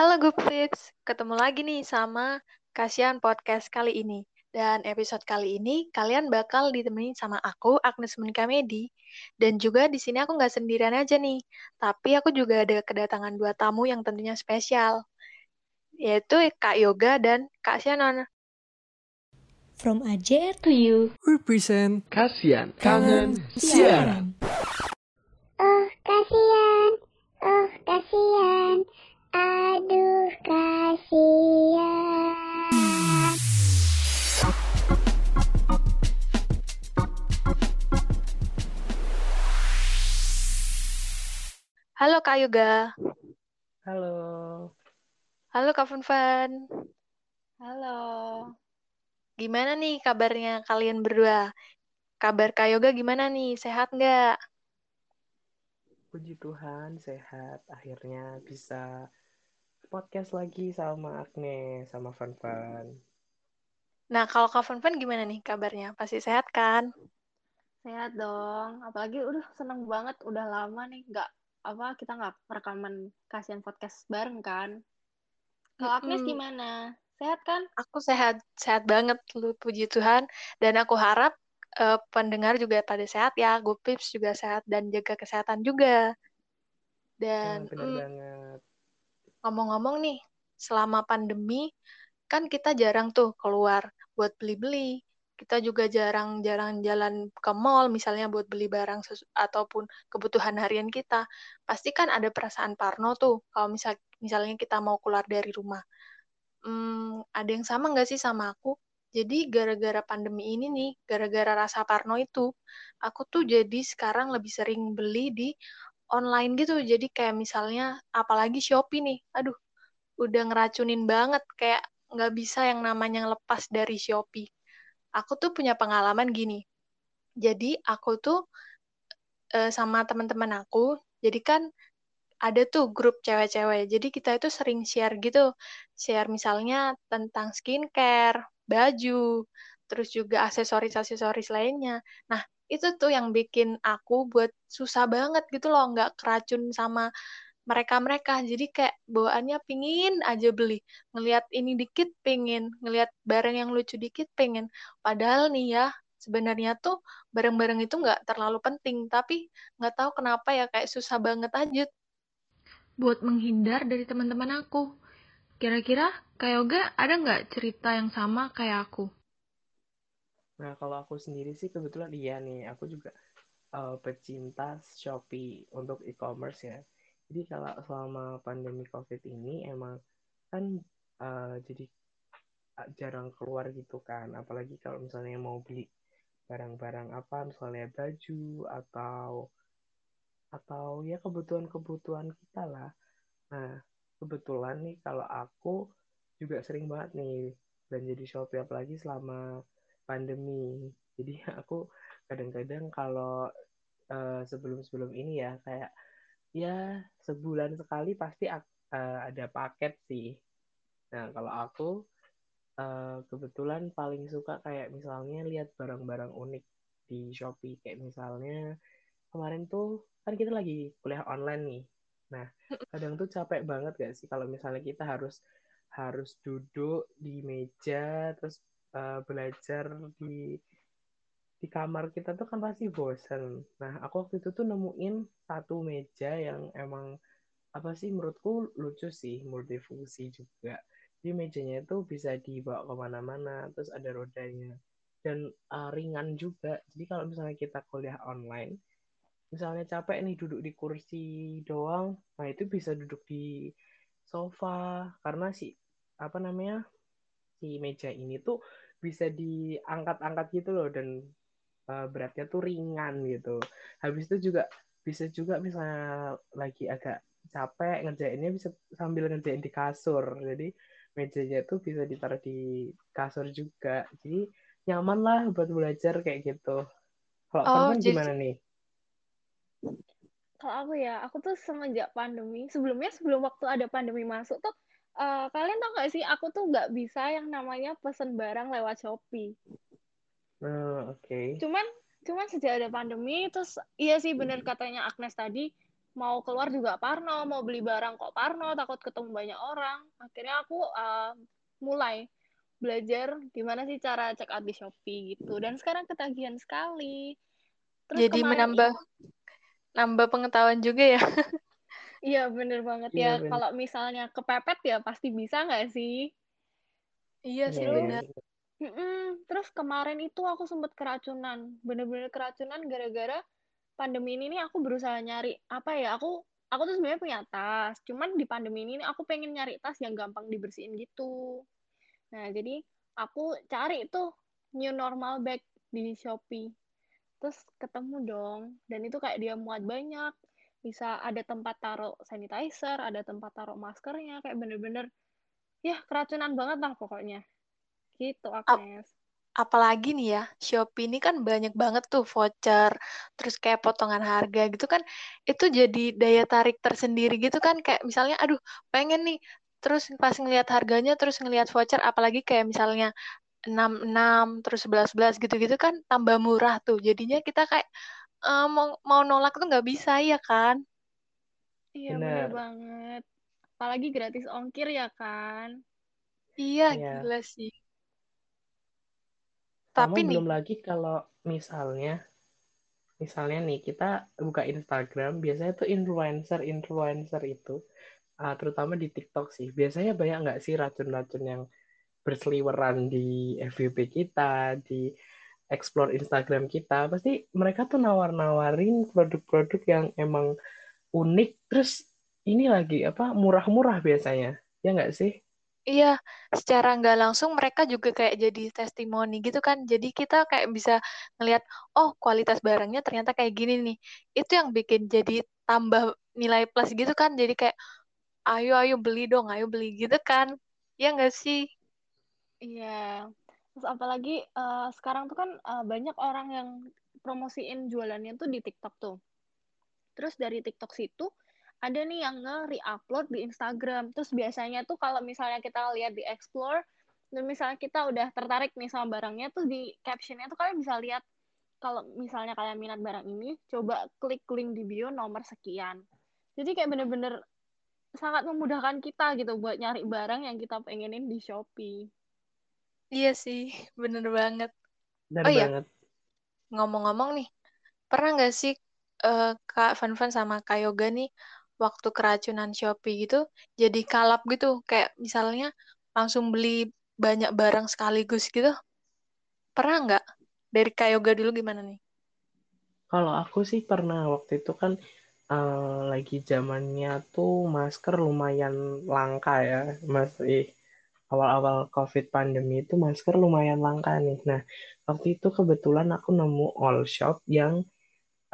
Halo Gupfix, ketemu lagi nih sama Kasian Podcast kali ini. Dan episode kali ini kalian bakal ditemenin sama aku, Agnes Menika Medi. Dan juga di sini aku nggak sendirian aja nih, tapi aku juga ada kedatangan dua tamu yang tentunya spesial, yaitu Kak Yoga dan Kak Shannon. From AJR to you. Represent Kasian Kangen Siaran. Oh, kasihan. Oh, kasihan. Halo Kak Yoga. Halo. Halo Kak Funfan. Halo. Gimana nih kabarnya kalian berdua? Kabar Kak Yoga gimana nih? Sehat nggak? Puji Tuhan sehat. Akhirnya bisa podcast lagi sama Agnes, sama Fan-Fan. Nah, kalau Kak Funfan gimana nih kabarnya? Pasti sehat kan? Sehat dong. Apalagi udah seneng banget. Udah lama nih nggak apa kita nggak rekaman kasihan podcast bareng kan. Kalau Agnes Mm-mm. gimana? Sehat kan? Aku sehat, sehat banget, lu puji Tuhan. Dan aku harap eh, pendengar juga pada sehat ya. Gupips juga sehat dan jaga kesehatan juga. Nah, Dan bener mm, banget. ngomong-ngomong nih, selama pandemi kan kita jarang tuh keluar buat beli-beli. Kita juga jarang-jarang jalan ke mall misalnya buat beli barang ataupun kebutuhan harian kita. Pasti kan ada perasaan parno tuh kalau misal misalnya kita mau keluar dari rumah. Hmm, ada yang sama nggak sih sama aku? Jadi gara-gara pandemi ini nih, gara-gara rasa parno itu, aku tuh jadi sekarang lebih sering beli di online gitu. Jadi kayak misalnya, apalagi Shopee nih, aduh, udah ngeracunin banget. Kayak nggak bisa yang namanya lepas dari Shopee. Aku tuh punya pengalaman gini. Jadi aku tuh eh, sama teman-teman aku, jadi kan ada tuh grup cewek-cewek. Jadi kita itu sering share gitu. Share misalnya tentang skincare, baju, terus juga aksesoris-aksesoris lainnya. Nah, itu tuh yang bikin aku buat susah banget gitu loh, nggak keracun sama mereka-mereka. Jadi kayak bawaannya pingin aja beli. Ngelihat ini dikit pingin, ngelihat barang yang lucu dikit pingin. Padahal nih ya, sebenarnya tuh barang-barang itu nggak terlalu penting, tapi nggak tahu kenapa ya kayak susah banget aja buat menghindar dari teman-teman aku. Kira-kira Kak Yoga ada nggak cerita yang sama kayak aku? Nah, kalau aku sendiri sih kebetulan iya nih, aku juga eh, pecinta Shopee untuk e-commerce ya. Jadi kalau selama pandemi COVID ini emang kan eh, jadi eh, jarang keluar gitu kan, apalagi kalau misalnya mau beli barang-barang apa, misalnya baju atau atau ya kebutuhan-kebutuhan kita lah. Nah, kebetulan nih kalau aku juga sering banget nih belanja di Shopee apalagi selama pandemi. Jadi aku kadang-kadang kalau eh, sebelum-sebelum ini ya kayak ya sebulan sekali pasti eh, ada paket sih. Nah, kalau aku eh, kebetulan paling suka kayak misalnya lihat barang-barang unik di Shopee kayak misalnya kemarin tuh kan kita lagi kuliah online nih. Nah, kadang tuh capek banget gak sih kalau misalnya kita harus harus duduk di meja terus eh, belajar di di kamar kita tuh kan pasti bosen. Nah, aku waktu itu tuh nemuin satu meja yang emang apa sih menurutku lucu sih, multifungsi juga. Jadi mejanya itu bisa dibawa ke mana-mana, terus ada rodanya dan uh, ringan juga. Jadi kalau misalnya kita kuliah online, misalnya capek nih duduk di kursi doang, nah itu bisa duduk di sofa karena si apa namanya si meja ini tuh bisa diangkat-angkat gitu loh dan uh, beratnya tuh ringan gitu. Habis itu juga bisa juga misalnya lagi agak capek ngerjainnya bisa sambil ngerjain di kasur. Jadi mejanya tuh bisa ditaruh di kasur juga. Jadi nyaman lah buat belajar kayak gitu. Kalau Oh, jadi gimana nih? Kalau aku ya, aku tuh semenjak pandemi, sebelumnya sebelum waktu ada pandemi masuk tuh, eh, kalian tau gak sih, aku tuh nggak bisa yang namanya pesen barang lewat Shopee. Nah, oke. Cuman, cuman sejak ada pandemi, terus iya sih bener katanya Agnes tadi, mau keluar juga parno mau beli barang kok parno takut ketemu banyak orang. Akhirnya aku uh, mulai belajar gimana sih cara check out di Shopee gitu. Dan sekarang ketagihan sekali. Terus jadi menambah nambah pengetahuan juga ya? Iya bener banget iya, ya. kalau misalnya kepepet ya pasti bisa nggak sih? Iya sih benar Mm-mm. Terus kemarin itu aku sempat keracunan, bener-bener keracunan gara-gara pandemi ini nih aku berusaha nyari apa ya aku aku tuh sebenarnya punya tas, cuman di pandemi ini aku pengen nyari tas yang gampang dibersihin gitu. Nah jadi aku cari tuh new normal bag di Shopee, terus ketemu dong, dan itu kayak dia muat banyak, bisa ada tempat taruh sanitizer, ada tempat taruh maskernya, kayak bener-bener ya keracunan banget lah pokoknya. Gitu, Agnes. apalagi nih ya, Shopee ini kan banyak banget tuh voucher, terus kayak potongan harga gitu kan, itu jadi daya tarik tersendiri gitu kan, kayak misalnya, aduh pengen nih, terus pas ngelihat harganya, terus ngelihat voucher, apalagi kayak misalnya enam enam terus sebelas sebelas gitu-gitu kan tambah murah tuh, jadinya kita kayak uh, mau mau nolak tuh nggak bisa ya kan? Iya benar banget, apalagi gratis ongkir ya kan? Iya, iya. gila sih. Tapi nih, belum lagi kalau misalnya misalnya nih kita buka Instagram biasanya tuh influencer influencer itu uh, terutama di TikTok sih biasanya banyak nggak sih racun-racun yang berseliweran di FYP kita di explore Instagram kita? Pasti mereka tuh nawar-nawarin produk-produk yang emang unik terus ini lagi apa murah-murah biasanya ya nggak sih Iya, secara nggak langsung mereka juga kayak jadi testimoni gitu kan. Jadi kita kayak bisa ngelihat, oh kualitas barangnya ternyata kayak gini nih. Itu yang bikin jadi tambah nilai plus gitu kan. Jadi kayak, ayo ayo beli dong, ayo beli gitu kan. Ya nggak sih? Iya. Terus apalagi uh, sekarang tuh kan uh, banyak orang yang promosiin jualannya tuh di TikTok tuh. Terus dari TikTok situ ada nih yang nge-re-upload di Instagram. Terus biasanya tuh kalau misalnya kita lihat di Explore, dan misalnya kita udah tertarik nih sama barangnya tuh di captionnya tuh kalian bisa lihat kalau misalnya kalian minat barang ini, coba klik link di bio nomor sekian. Jadi kayak bener-bener sangat memudahkan kita gitu buat nyari barang yang kita pengenin di Shopee. Iya sih, bener banget. Bener oh iya, ngomong-ngomong nih, pernah nggak sih uh, Kak Van sama Kak Yoga nih waktu keracunan Shopee gitu jadi kalap gitu. Kayak misalnya langsung beli banyak barang sekaligus gitu. Pernah nggak? Dari Kayoga dulu gimana nih? Kalau aku sih pernah. Waktu itu kan uh, lagi zamannya tuh masker lumayan langka ya. Masih awal-awal COVID pandemi itu masker lumayan langka nih. Nah, waktu itu kebetulan aku nemu all shop yang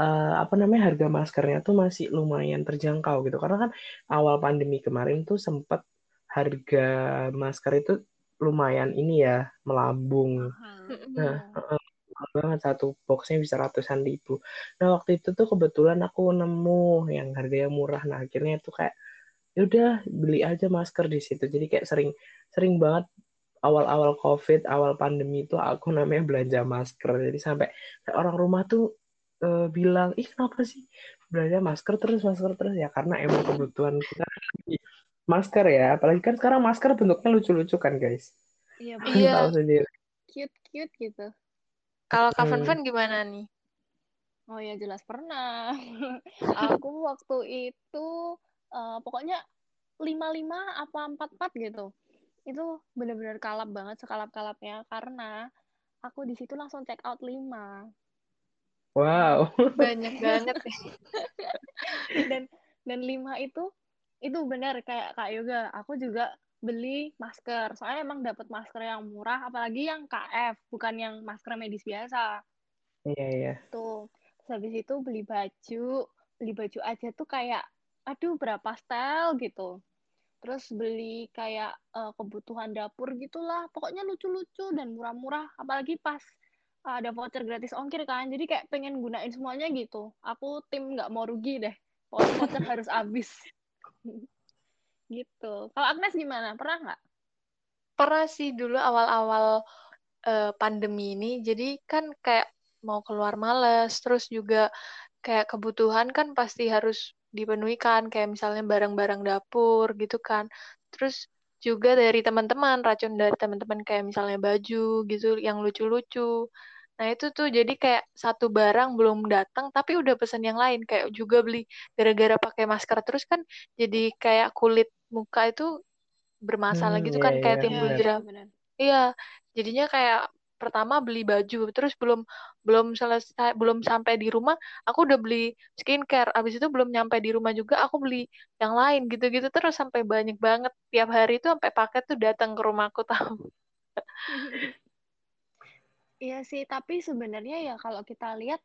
uh, apa namanya harga maskernya tuh masih lumayan terjangkau gitu karena kan awal pandemi kemarin tuh sempat harga masker itu lumayan ini ya melambung. Nah, uh, banget satu boxnya bisa ratusan ribu. Nah waktu itu tuh kebetulan aku nemu yang harganya murah. Nah akhirnya tuh kayak ya udah beli aja masker di situ. Jadi kayak sering sering banget awal-awal covid, awal pandemi itu aku namanya belanja masker. Jadi sampai orang rumah tuh uh, bilang ih kenapa sih? Belanja masker terus masker terus. Ya karena emang kebutuhan kita masker ya. Apalagi kan sekarang masker bentuknya lucu-lucu kan guys. Iya tahu sendiri. Cute cute gitu. Kalau Kak hmm. Fan gimana nih? Oh ya jelas pernah. Aku waktu itu uh, pokoknya lima lima apa empat empat gitu. Itu benar-benar kalap banget sekalap kalapnya karena aku di situ langsung check out lima Wow. Banyak banget ya. dan dan lima itu itu benar kayak Kak Yoga, aku juga beli masker. Soalnya emang dapat masker yang murah, apalagi yang KF, bukan yang masker medis biasa. Iya, iya. Tuh. Terus habis itu beli baju, beli baju aja tuh kayak aduh berapa style gitu. Terus beli kayak uh, kebutuhan dapur gitulah. Pokoknya lucu-lucu dan murah-murah, apalagi pas ada voucher gratis ongkir kan. Jadi kayak pengen gunain semuanya gitu. Aku tim nggak mau rugi deh. Voucher harus habis. Gitu. Kalau Agnes gimana? Pernah nggak? Pernah sih dulu awal-awal uh, pandemi ini. Jadi kan kayak mau keluar males. Terus juga kayak kebutuhan kan pasti harus dipenuhi kan. Kayak misalnya barang-barang dapur gitu kan. Terus juga dari teman-teman racun dari teman-teman kayak misalnya baju gitu yang lucu-lucu nah itu tuh jadi kayak satu barang belum datang tapi udah pesan yang lain kayak juga beli gara-gara pakai masker terus kan jadi kayak kulit muka itu bermasalah Hmm, gitu iya, kan kayak iya, timbul benar. Iya, jadinya kayak pertama beli baju, terus belum belum selesai, belum sampai di rumah, aku udah beli skincare. Abis itu belum nyampe di rumah juga, aku beli yang lain gitu-gitu terus sampai banyak banget. Tiap hari itu sampai paket tuh datang ke rumahku tahu. Iya sih, tapi sebenarnya ya kalau kita lihat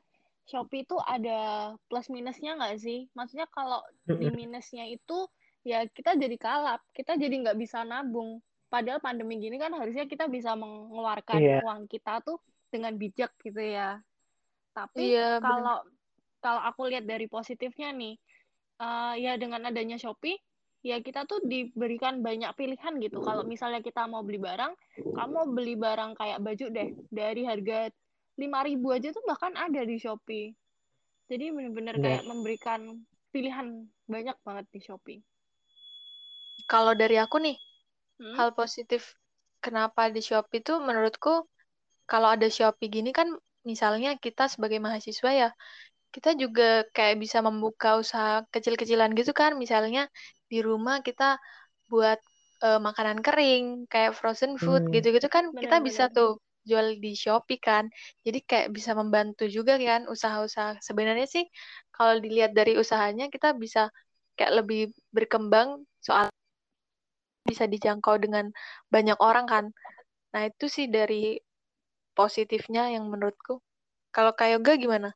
Shopee itu ada plus minusnya nggak sih? Maksudnya kalau di minusnya itu ya kita jadi kalap, kita jadi nggak bisa nabung. Padahal pandemi gini kan harusnya kita bisa mengeluarkan Iya. uang kita tuh dengan bijak gitu ya. Tapi Iya, bener. kalau kalau aku lihat dari positifnya nih, eh, ya dengan adanya Shopee, ya kita tuh diberikan banyak pilihan gitu. Kalau misalnya kita mau beli barang, kamu mau beli barang kayak baju deh, dari harga 5.000 aja tuh bahkan ada di Shopee. Jadi bener-bener Bener. kayak memberikan pilihan banyak banget di Shopee. Kalau dari aku nih, Hmm? hal positif kenapa di Shopee itu menurutku kalau ada Shopee gini kan misalnya kita sebagai mahasiswa ya kita juga kayak bisa membuka usaha kecil-kecilan gitu kan. Misalnya di rumah kita buat eh, makanan kering kayak frozen food Hmm. gitu-gitu kan kita bisa tuh jual di Shopee kan. Jadi kayak bisa membantu juga kan usaha-usaha. Sebenarnya sih kalau dilihat dari usahanya kita bisa kayak lebih berkembang soal bisa dijangkau dengan banyak orang kan. Nah itu sih dari positifnya yang menurutku. Kalau kayak Yoga gimana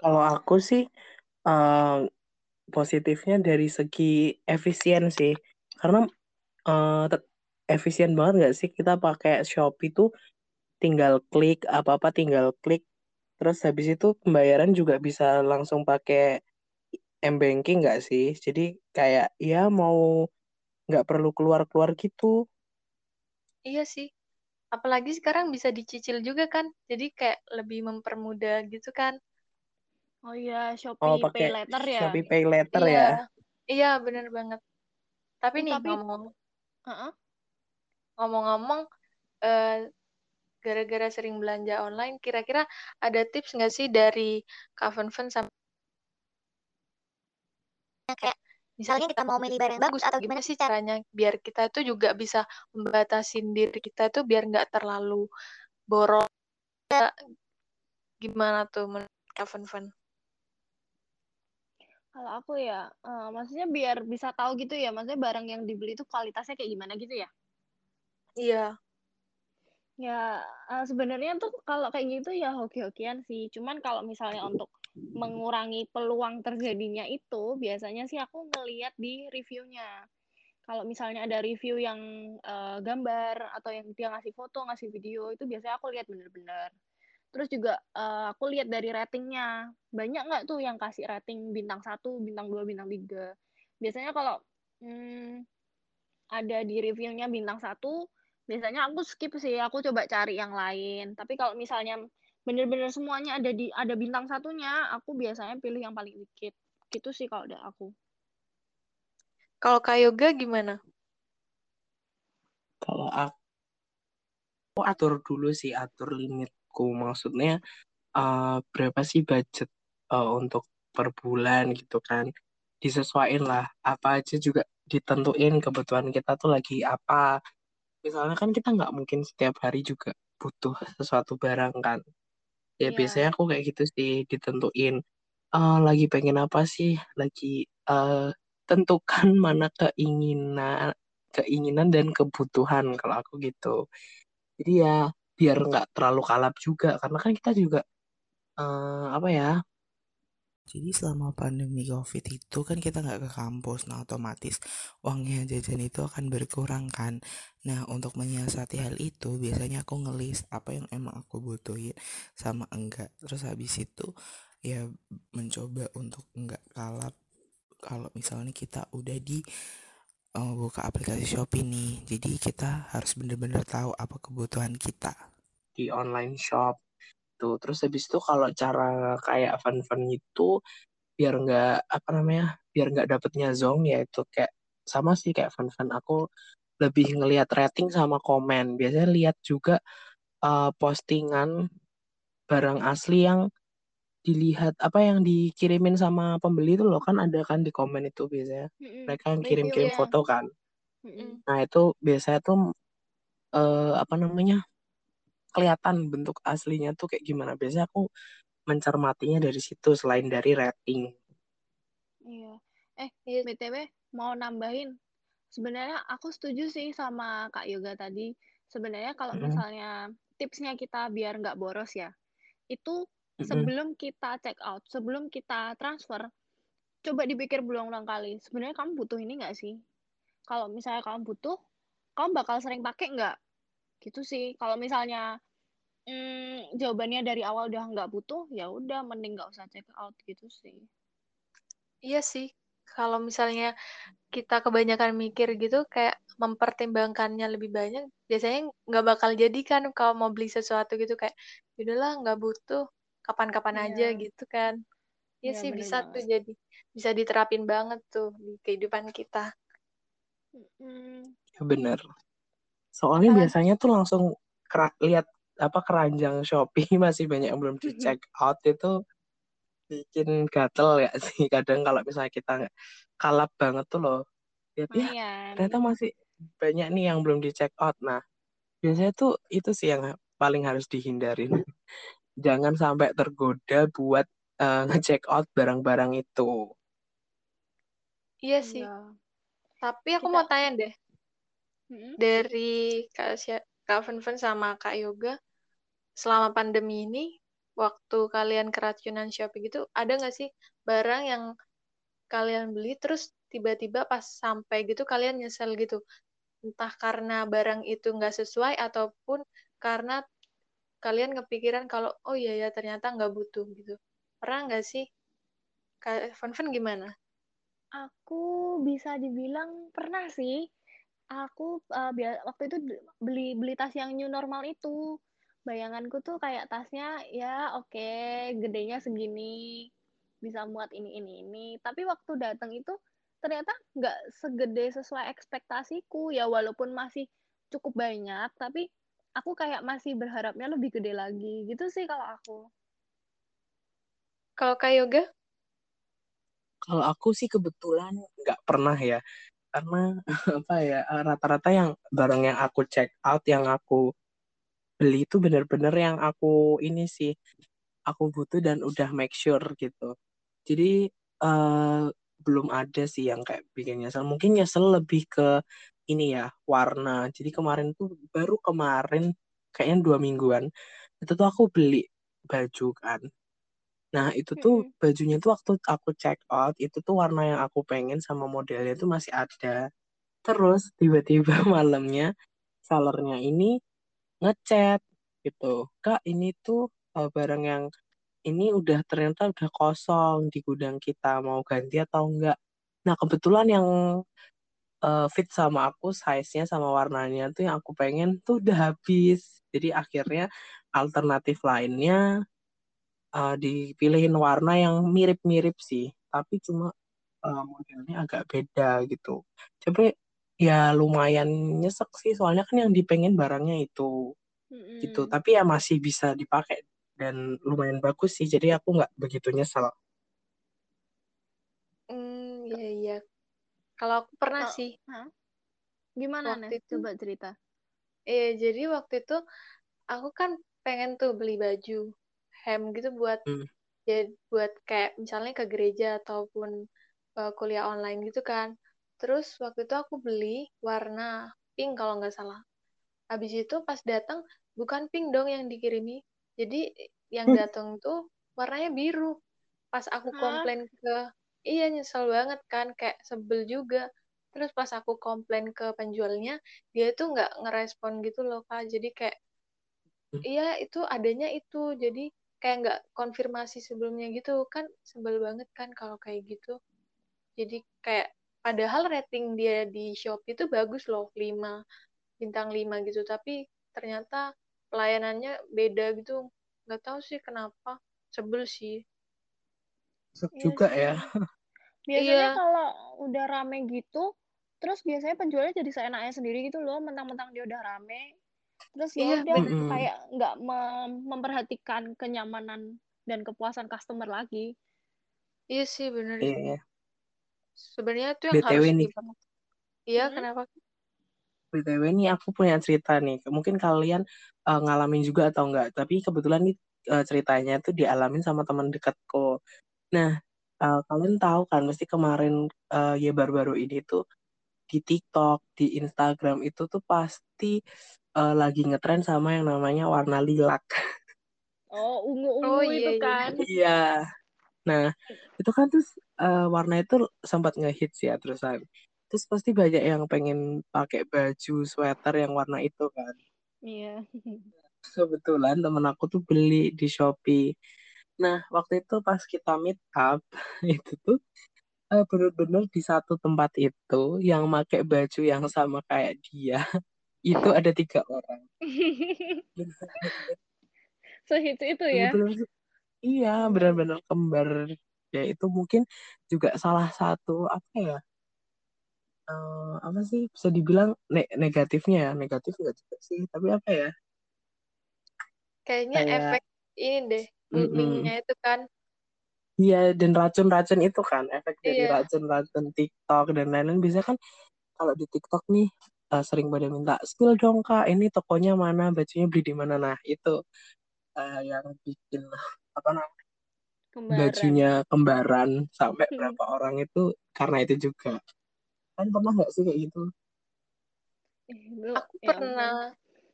Kalau aku sih eh, positifnya dari segi efisien sih, karena tet- efisien banget nggak sih kita pakai Shopee tuh tinggal klik apa-apa tinggal klik, terus habis itu pembayaran juga bisa langsung pakai m-banking nggak sih? Jadi kayak ya mau nggak perlu keluar-keluar gitu. Iya sih. Apalagi sekarang bisa dicicil juga kan. Jadi kayak lebih mempermudah gitu kan. Oh iya, Oh Shopee Pay pakai Later ya. Shopee Pay Later Iya. ya. Iya, bener banget. Tapi nih tapi ngomong Heeh. ngomong-ngomong eh, gara-gara sering belanja online, kira-kira ada tips nggak sih dari Kak Fen sama kayak misalnya kita mau milih barang bagus atau gimana sih caranya biar kita itu juga bisa membatasin diri kita itu biar nggak terlalu boros. Gimana tuh menurut Kak Fen? Kalau aku ya, eh, maksudnya biar bisa tahu gitu ya, maksudnya barang yang dibeli itu kualitasnya kayak gimana gitu ya. Iya. Ya, eh, sebenarnya tuh kalau kayak gitu ya hoki-hokian sih. Cuman kalau misalnya untuk mengurangi peluang terjadinya itu, biasanya sih aku ngeliat di reviewnya. Kalau misalnya ada review yang eh, gambar atau yang dia ngasih foto, ngasih video, itu biasanya aku lihat bener-bener. Terus juga eh, aku lihat dari ratingnya. Banyak nggak tuh yang kasih rating bintang 1, bintang 2, bintang 3. Biasanya kalau hmm, ada di reviewnya bintang 1, biasanya aku skip sih, aku coba cari yang lain. Tapi kalau misalnya bener-bener semuanya ada di ada bintang satunya, aku biasanya pilih yang paling dikit. Gitu sih kalau ada aku. Kalau Kak Yoga gimana? Kalau aku atur dulu sih atur limitku, maksudnya eh, berapa sih budget eh, untuk per bulan gitu kan? Disesuaiin lah, apa aja juga ditentuin kebutuhan kita tuh lagi apa. Misalnya kan kita nggak mungkin setiap hari juga butuh sesuatu barang kan. Ya Iya. biasanya aku kayak gitu sih ditentuin. eh, lagi pengen apa sih? Lagi eh, tentukan mana keinginan, keinginan dan kebutuhan kalau aku gitu. Jadi ya biar nggak terlalu kalap juga karena kan kita juga eh, apa ya? Jadi selama pandemi COVID itu kan kita nggak ke kampus, nah otomatis uangnya jajan itu akan berkurang kan. Nah untuk menyiasati hal itu biasanya aku ngelis apa yang emang aku butuhin sama enggak. Terus habis itu ya mencoba untuk enggak kalap kalau misalnya kita udah di eh, buka aplikasi Shopee nih. Jadi kita harus bener-bener tahu apa kebutuhan kita. di online shop tuh terus habis itu kalau cara kayak fun-fun itu biar nggak apa namanya biar nggak dapetnya zong ya itu kayak sama sih kayak fan-fan aku lebih ngelihat rating sama komen biasanya lihat juga uh, postingan barang asli yang dilihat apa yang dikirimin sama pembeli itu loh kan ada kan di komen itu biasanya. Mereka yang kirim-kirim ya. foto kan. Nah itu biasanya tuh uh, apa namanya kelihatan bentuk aslinya tuh kayak gimana. Biasanya aku mencermatinya dari situ selain dari rating. Iya. Eh btw mau nambahin? Sebenarnya aku setuju sih sama kak Yoga tadi. Sebenarnya kalau mm -hmm. misalnya tipsnya kita biar nggak boros ya itu sebelum kita check out, sebelum kita transfer, coba dipikir berulang-ulang kali. Sebenarnya kamu butuh ini nggak sih? Kalau misalnya kamu butuh, kamu bakal sering pakai nggak? Gitu sih. Kalau misalnya hmm, jawabannya dari awal udah nggak butuh, ya udah mending nggak usah check out gitu sih. Iya sih. Kalau misalnya kita kebanyakan mikir gitu, kayak mempertimbangkannya lebih banyak, biasanya nggak bakal jadi kan kalau mau beli sesuatu gitu kayak, udahlah nggak butuh, kapan-kapan yeah. aja gitu kan. Ya yeah, sih bisa banget. tuh jadi bisa diterapin banget tuh di kehidupan kita. Mm. ya bener. Soalnya biasanya tuh langsung lihat apa keranjang Shopee. Masih banyak yang belum di check out. Itu bikin gatel ya sih. Kadang kalau misalnya kita kalap banget tuh loh lihat ya ternyata masih banyak nih yang belum di check out. Nah biasanya tuh itu sih yang paling harus dihindarin jangan sampai tergoda buat uh, ngecek out barang-barang itu. Iya sih. Ya. Tapi aku Kita... mau tanya deh. Hmm? Dari Kak, Kak Fen sama Kak Yoga, selama pandemi ini, waktu kalian keracunan Shopee gitu, ada nggak sih barang yang kalian beli terus tiba-tiba pas sampai gitu kalian nyesel gitu? Entah karena barang itu nggak sesuai ataupun karena kalian kepikiran kalau oh iya ya ternyata nggak butuh gitu. Pernah nggak sih? Kak Fun gimana? Aku bisa dibilang pernah sih. Aku uh, waktu itu beli beli tas yang new normal itu. Bayanganku tuh kayak tasnya ya oke okay, gedenya segini bisa muat ini ini ini. Tapi waktu datang itu ternyata nggak segede sesuai ekspektasiku. Ya walaupun masih cukup banyak tapi aku kayak masih berharapnya lebih gede lagi gitu sih kalau aku. Kalau kak yoga? Kalau aku sih kebetulan nggak pernah ya karena apa ya rata-rata yang barang yang aku check out yang aku beli itu bener-bener yang aku ini sih aku butuh dan udah make sure gitu. Jadi uh, belum ada sih yang kayak bikin nyesel. Mungkin nyesel lebih ke ini ya warna. Jadi kemarin tuh baru kemarin kayaknya dua mingguan itu tuh aku beli baju kan. Nah itu tuh bajunya tuh waktu aku check out itu tuh warna yang aku pengen sama modelnya tuh masih ada. Terus tiba-tiba malamnya sellernya ini ngechat gitu kak ini tuh uh, barang yang ini udah ternyata udah kosong di gudang kita mau ganti atau enggak? Nah kebetulan yang uh, fit sama aku size-nya sama warnanya tuh yang aku pengen tuh udah habis. Jadi akhirnya alternatif lainnya uh, dipilihin warna yang mirip-mirip sih. Tapi cuma uh, modelnya agak beda gitu. Tapi ya lumayan nyesek sih soalnya kan yang dipengen barangnya itu. Mm-hmm. gitu tapi ya masih bisa dipakai dan lumayan bagus sih. Jadi aku nggak begitu nyesel. Hmm, iya iya kalau aku pernah oh, sih. Huh? Gimana nih? Itu, Coba cerita. Iya, jadi waktu itu aku kan pengen tuh beli baju hem gitu buat hmm. ya buat kayak misalnya ke gereja ataupun uh, kuliah online gitu kan. Terus waktu itu aku beli warna pink kalau nggak salah. Habis itu pas datang bukan pink dong yang dikirimi. Jadi yang hmm. datang tuh warnanya biru. Pas aku komplain ke iya nyesel banget kan kayak sebel juga. Terus pas aku komplain ke penjualnya dia tuh nggak ngerespon gitu loh kak. Jadi kayak hmm. iya itu adanya itu. Jadi kayak nggak konfirmasi sebelumnya gitu. Kan sebel banget kan kalau kayak gitu. Jadi kayak padahal rating dia di Shopee itu bagus loh 5 bintang 5 gitu. Tapi ternyata pelayanannya beda gitu. Nggak tahu sih kenapa. Sebel sih. Masuk Iya juga sih. ya. Biasanya Iya. kalau udah rame gitu, terus biasanya penjualnya jadi seenaknya sendiri gitu loh, mentang-mentang dia udah rame. Terus ya Iya, udah. Mm-mm. kayak nggak mem- memperhatikan kenyamanan dan kepuasan customer lagi. Iya sih bener sih. Iya. Sebenarnya itu yang BTW harus nih. Iya, Hmm? kenapa? BTW nih aku punya cerita nih. Mungkin kalian eh, ngalamin juga atau enggak. Tapi kebetulan nih eh, ceritanya tuh dialamin sama teman dekatku. Nah, eh, kalian tahu kan mesti kemarin eh, ya baru-baru ini tuh di TikTok, di Instagram itu tuh pasti eh, lagi ngetren sama yang namanya warna lilac. Oh, Oh ungu-ungu iya itu iya. kan. Iya. Nah, itu kan terus eh, warna itu sempat ngehits ya terusan. Terus pasti banyak yang pengen pakai baju sweater yang warna itu kan. Iya. Kebetulan temen aku tuh beli di Shopee. Nah, waktu itu pas kita meet up, itu tuh eh, bener-bener di satu tempat itu yang pakai baju yang sama kayak dia, itu ada tiga orang. Sehits itu ya. Bener-bener, iya, bener-bener kembar. Ya, itu mungkin juga salah satu, apa ya, eh, apa sih, bisa dibilang ne- negatifnya ya. Negatif nggak juga sih, tapi apa ya, Kayaknya kayak, efek ini deh, boomingnya itu kan. Iya, dan racun-racun itu kan, efek dari Iya. racun-racun TikTok dan lain-lain. Biasanya kan kalau di TikTok nih eh, sering pada minta, spill dong kak, ini tokonya mana, bajunya beli di mana. Nah, itu eh, yang bikin apa namanya Kembaran. bajunya kembaran sampai berapa orang itu karena itu juga. Kan pernah nggak sih kayak gitu? Eh, Itu Aku ya pernah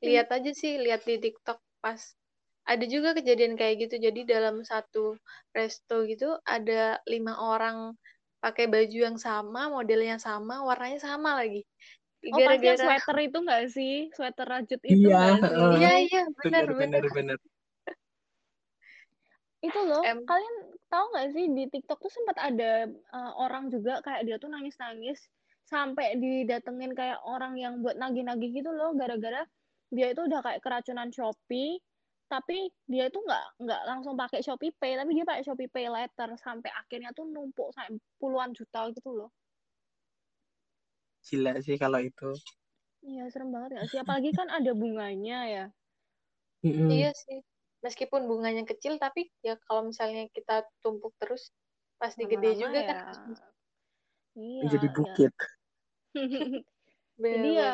lihat aja sih, lihat di TikTok pas ada juga kejadian kayak gitu. Jadi dalam satu resto gitu ada lima orang pakai baju yang sama, modelnya sama, warnanya sama lagi. Oh, Gara-gara sweater itu nggak sih? Sweater rajut itu Iya, sih? Iya, iya, benar, bener benar. bener bener. Itu loh, Em, kalian tahu nggak sih di TikTok tuh sempat ada uh, orang juga kayak dia tuh nangis-nangis sampai didatengin kayak orang yang buat nagih-nagih gitu loh gara-gara dia itu udah kayak keracunan Shopee tapi dia itu nggak nggak langsung pakai Shopee Pay tapi dia pakai Shopee Pay Later sampai akhirnya tuh numpuk sampai puluhan juta gitu loh. Gila sih kalau itu. Iya, serem banget nggak sih? Apalagi kan ada bunganya ya. Mm-mm. iya sih. Meskipun bunganya kecil, tapi ya kalau misalnya kita tumpuk terus, pasti gede juga kan. ya. Iya, Menjadi ya. bukit. Jadi Bener ya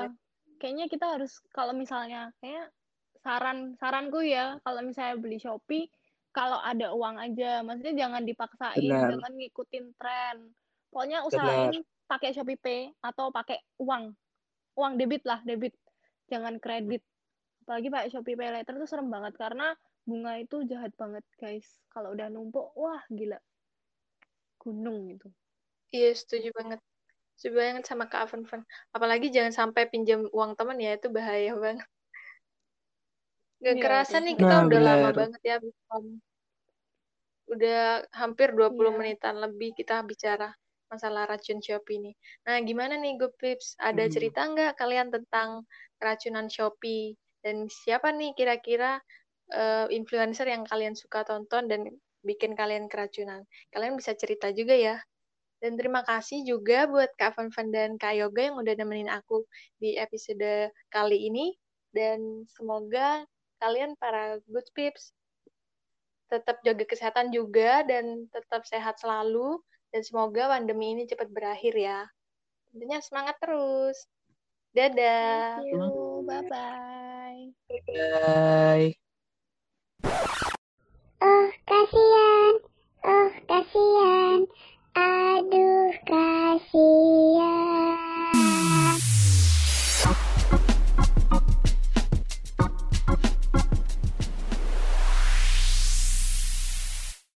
kayaknya kita harus kalau misalnya kayak saran saranku ya kalau misalnya beli Shopee kalau ada uang aja maksudnya jangan dipaksain Benar, jangan ngikutin tren pokoknya benar. usahain pakai Shopee Pay atau pakai uang uang debit lah debit jangan kredit apalagi pakai Shopee Pay Later tuh serem banget karena bunga itu jahat banget guys kalau udah numpuk wah gila gunung itu Iya, setuju banget. Setuju banget sama Kak Avan Van. Apalagi jangan sampai pinjam uang teman ya, itu bahaya banget. Gak iya kerasa nih kita Nah, udah lama benar. banget ya. Udah hampir 20 iya menitan lebih kita bicara masalah racun Shopee ini. Nah, gimana nih Good Pips? Ada Mm. cerita nggak kalian tentang keracunan Shopee? Dan siapa nih kira-kira eh, influencer yang kalian suka tonton dan bikin kalian keracunan? Kalian bisa cerita juga ya. Dan terima kasih juga buat Kak Van Van dan Kak Yoga yang udah nemenin aku di episode kali ini. Dan semoga kalian para good peeps tetap jaga kesehatan juga dan tetap sehat selalu dan semoga pandemi ini cepat berakhir ya. Tentunya semangat terus. Dadah. Thank you. Bye bye. Bye. Oh, kasihan. Oh, kasihan. Aduh, kasihan.